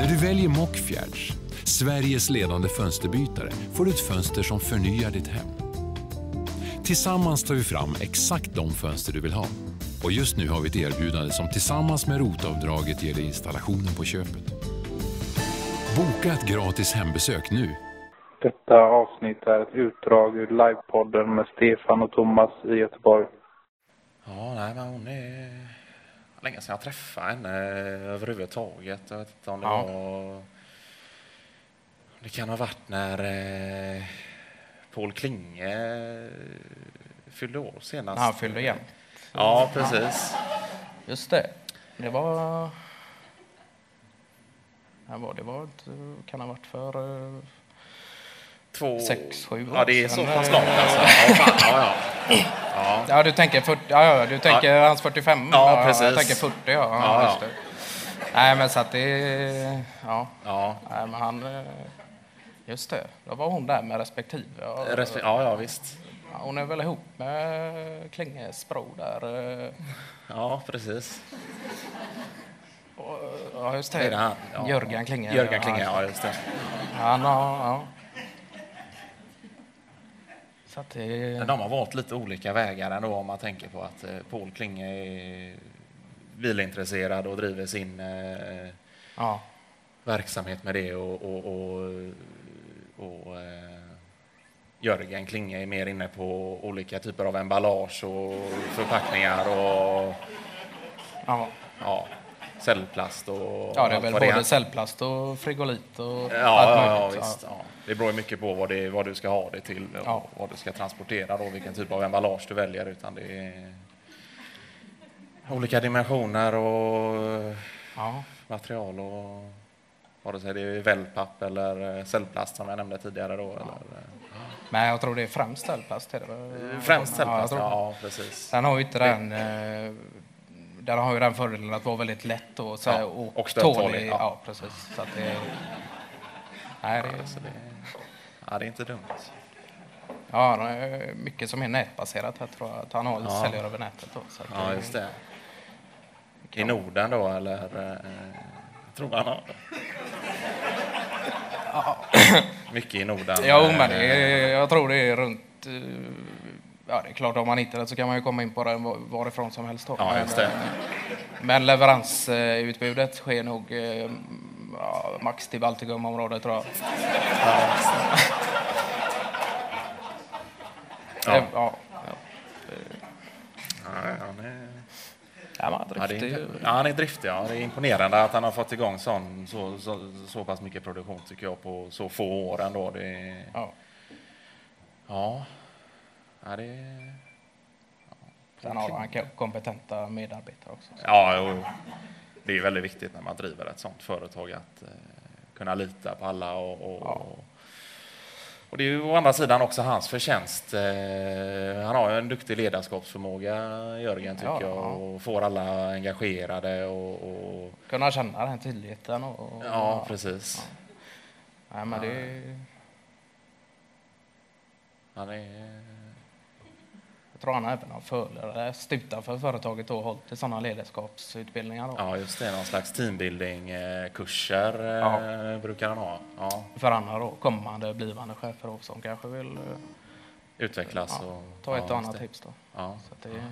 När du väljer Mockfjärds, Sveriges ledande fönsterbytare, får du ett fönster som förnyar ditt hem. Tillsammans tar vi fram exakt de fönster du vill ha. Och just nu har vi ett erbjudande som tillsammans med rotavdraget ger dig installationen på köpet. Boka ett gratis hembesök nu. Detta avsnitt är ett utdrag ur livepodden med Stefan och Thomas i Göteborg. Ja, nej, men hon är... Länge sedan jag träffade henne överhuvudtaget. Jag vet inte om det Ja. var... Det kan ha varit när eh, Paul Klinge fyllde år senast. När han fyllde igen. Ja, precis. Just det. Det var... När var det? Var kan ha varit för eh, Två... sex, sju år Ja, det är så pass långt alltså. Ja, fan, ja, ja. Ja. Ja, du tänker, 40, ja, ja, du tänker hans 45? Ja, precis. Jag tänker 40, ja. ja, Ja, ja. Nej, men så att det... Ja, ja. nej, men han... eh, Just det, då var hon där med respektive. Ja, Respe- ja, ja, visst. Ja, Hon är väl ihop med Klinges bror där. eh, Ja, precis. Ja, just Det det det. han. Ja. Jörgen Klinge. Jörgen Klinge, ja, just det. Han har... Ja. Så att det... Men de har valt lite olika vägar ändå om man tänker på att eh, Paul Klinge är bilintresserad och driver sin eh, Ja, verksamhet med det och, och, och, och eh, Jörgen Klinge är mer inne på olika typer av emballage och förpackningar och ja. ja, cellplast och ja det är väl vad både är. cellplast och frigolit och Ja, allt ja, ja, möjligt. visst. Ja. Det beror mycket på vad, det, vad du ska ha det till och Ja. vad du ska transportera och vilken typ av emballage du väljer. Utan det är olika dimensioner och Ja, material och vare sig det är wellpapp eller eh, cellplast som jag nämnde tidigare. Då, eller, eh, men jag tror det är främst cellplast. Är det främst Ja, cellplast, det. ja, precis. Den har ju inte den... eh, Den har ju den fördelen att vara väldigt lätt och, så här, Ja, och, och tålig. ja. Ja. precis. Så att det, nej, det, Så det, ja, det är inte dumt. ja, det är mycket som är nätbaserat här tror jag. Att han har Ja. säljer över nätet. Då, så Ja, just det. I Norden då, eller? eh, tror man har. Mycket i Norden. Jo, men eh, det jag tror det är runt... eh, Ja, det är klart, om man hittar det så kan man ju komma in på var- varifrån som helst. Då. Ja, Men, just det. eh, Men leveransutbudet sker nog eh, ja, max till Baltikumområdet, tror jag. Ja. Ja. ja. Ja, han är... Ja, man Ja, driftig. är, ja, han är driftig. Ja. Det är imponerande att han har fått igång sån, så, så, så pass mycket produktion tycker jag på så få år ändå. Det är, Ja. ja. Ja, det är... Sen har han ko- kompetenta medarbetare också. så. Ja, jo. det är väldigt viktigt när man driver ett sånt företag att eh, kunna lita på alla. Och, och, Ja. och det är ju å andra sidan också hans förtjänst. Eh, han har ju en duktig ledarskapsförmåga, Jörgen, tycker Ja, jag, ja. och får alla engagerade. Och, och, Kunna känna den tilliten. Och, och, ja, precis. Nej, men det, Han är... han även har föreläst utanför företaget och hållit i sådana ledarskapsutbildningar. Då. Ja, just det. Någon slags teambuilding-kurser eh, Ja. brukar han ha. Ja, För andra då, kommande blivande chefer då, som kanske vill eh, utvecklas. ja, och, ta ett ja, och annat tips. Då. Ja. Så det,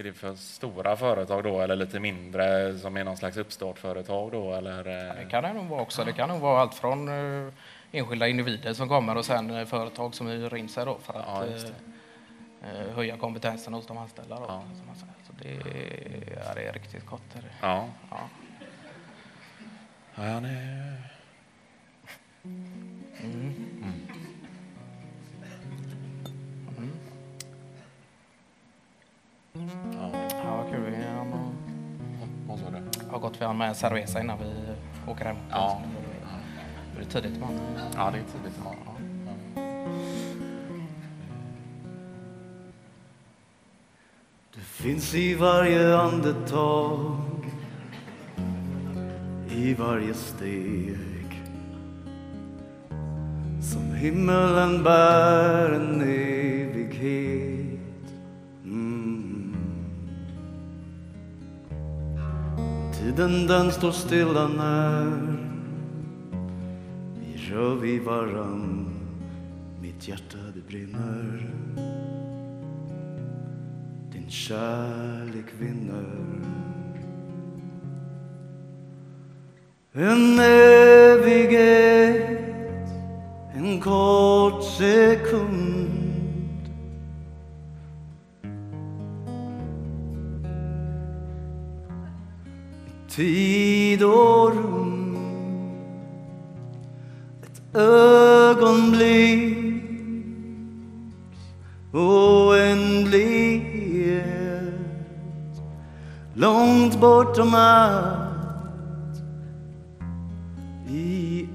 Är det för stora företag då eller lite mindre som är någon slags uppstartföretag då? Eller? eh, det kan det nog vara också. Det kan nog vara allt från eh, enskilda individer som kommer och sen eh, företag som hyr in sig då för att Ja, eh, eh, höja kompetensen hos de anställda. Då, Ja. Så det, är- ja, det är riktigt gott. Är det. Ja. Ja. ja, han är... Ja, Ja, kul. Vi har nog- vad sa du? har gått vi har med en cerveza innan vi åker hem. Ja. Det är tidigt imorgon. Ja, det är tidigt imorgon. Det finns i varje andetag I varje steg Som himmelen bär en evighet. Mm. Tiden den står stilla när vi rör vid varann. Mitt hjärta det brinner kärlek vinner. En evighet, en kort sekund. Tid och rum. Ett ögonblick. Långt bortom allt. I